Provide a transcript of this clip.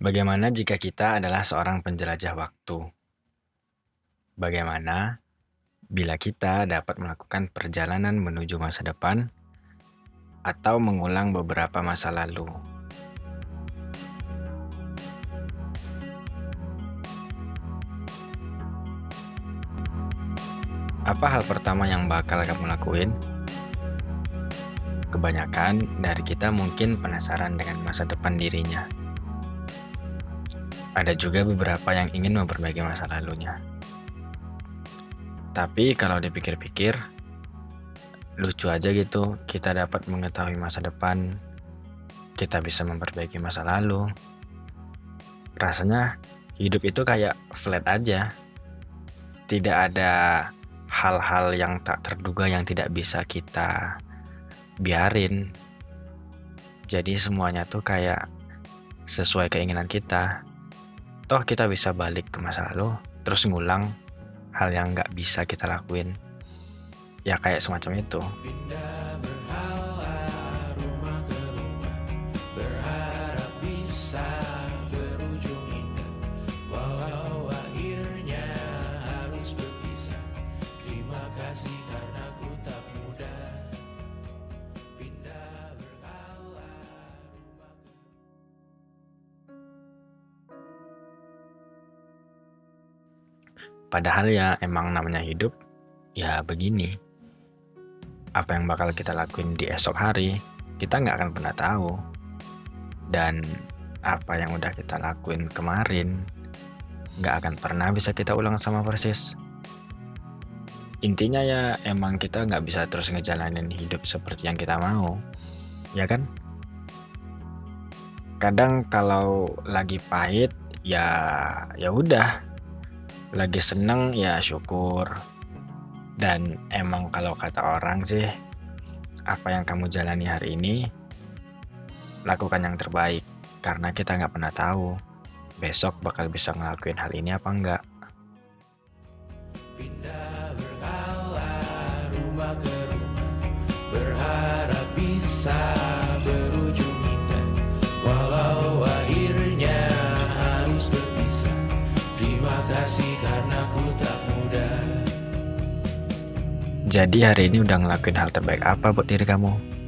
Bagaimana jika kita adalah seorang penjelajah waktu? Bagaimana bila kita dapat melakukan perjalanan menuju masa depan atau mengulang beberapa masa lalu? Apa hal pertama yang bakal kamu lakuin? Kebanyakan dari kita mungkin penasaran dengan masa depan dirinya. Ada juga beberapa yang ingin memperbaiki masa lalunya. Tapi kalau dipikir-pikir, lucu aja gitu kita dapat mengetahui masa depan, kita bisa memperbaiki masa lalu. Rasanya hidup itu kayak flat aja. Tidak ada hal-hal yang tak terduga yang tidak bisa kita biarin. Jadi semuanya tuh kayak sesuai keinginan kita toh kita bisa balik ke masa lalu terus ngulang hal yang nggak bisa kita lakuin. Ya kayak semacam itu Padahal ya emang namanya hidup ya begini. Apa yang bakal kita lakuin di esok hari, kita nggak akan pernah tahu. Dan apa yang udah kita lakuin kemarin, nggak akan pernah bisa kita ulang sama persis. Intinya ya emang kita nggak bisa terus ngejalanin hidup seperti yang kita mau, ya kan? Kadang kalau lagi pahit, ya ya udah lagi seneng ya syukur. Dan emang kalau kata orang sih apa yang kamu jalani hari ini lakukan yang terbaik. Karena kita nggak pernah tahu besok bakal bisa ngelakuin hal ini apa enggak. Pindah Jadi hari ini udah ngelakuin hal terbaik apa buat diri kamu?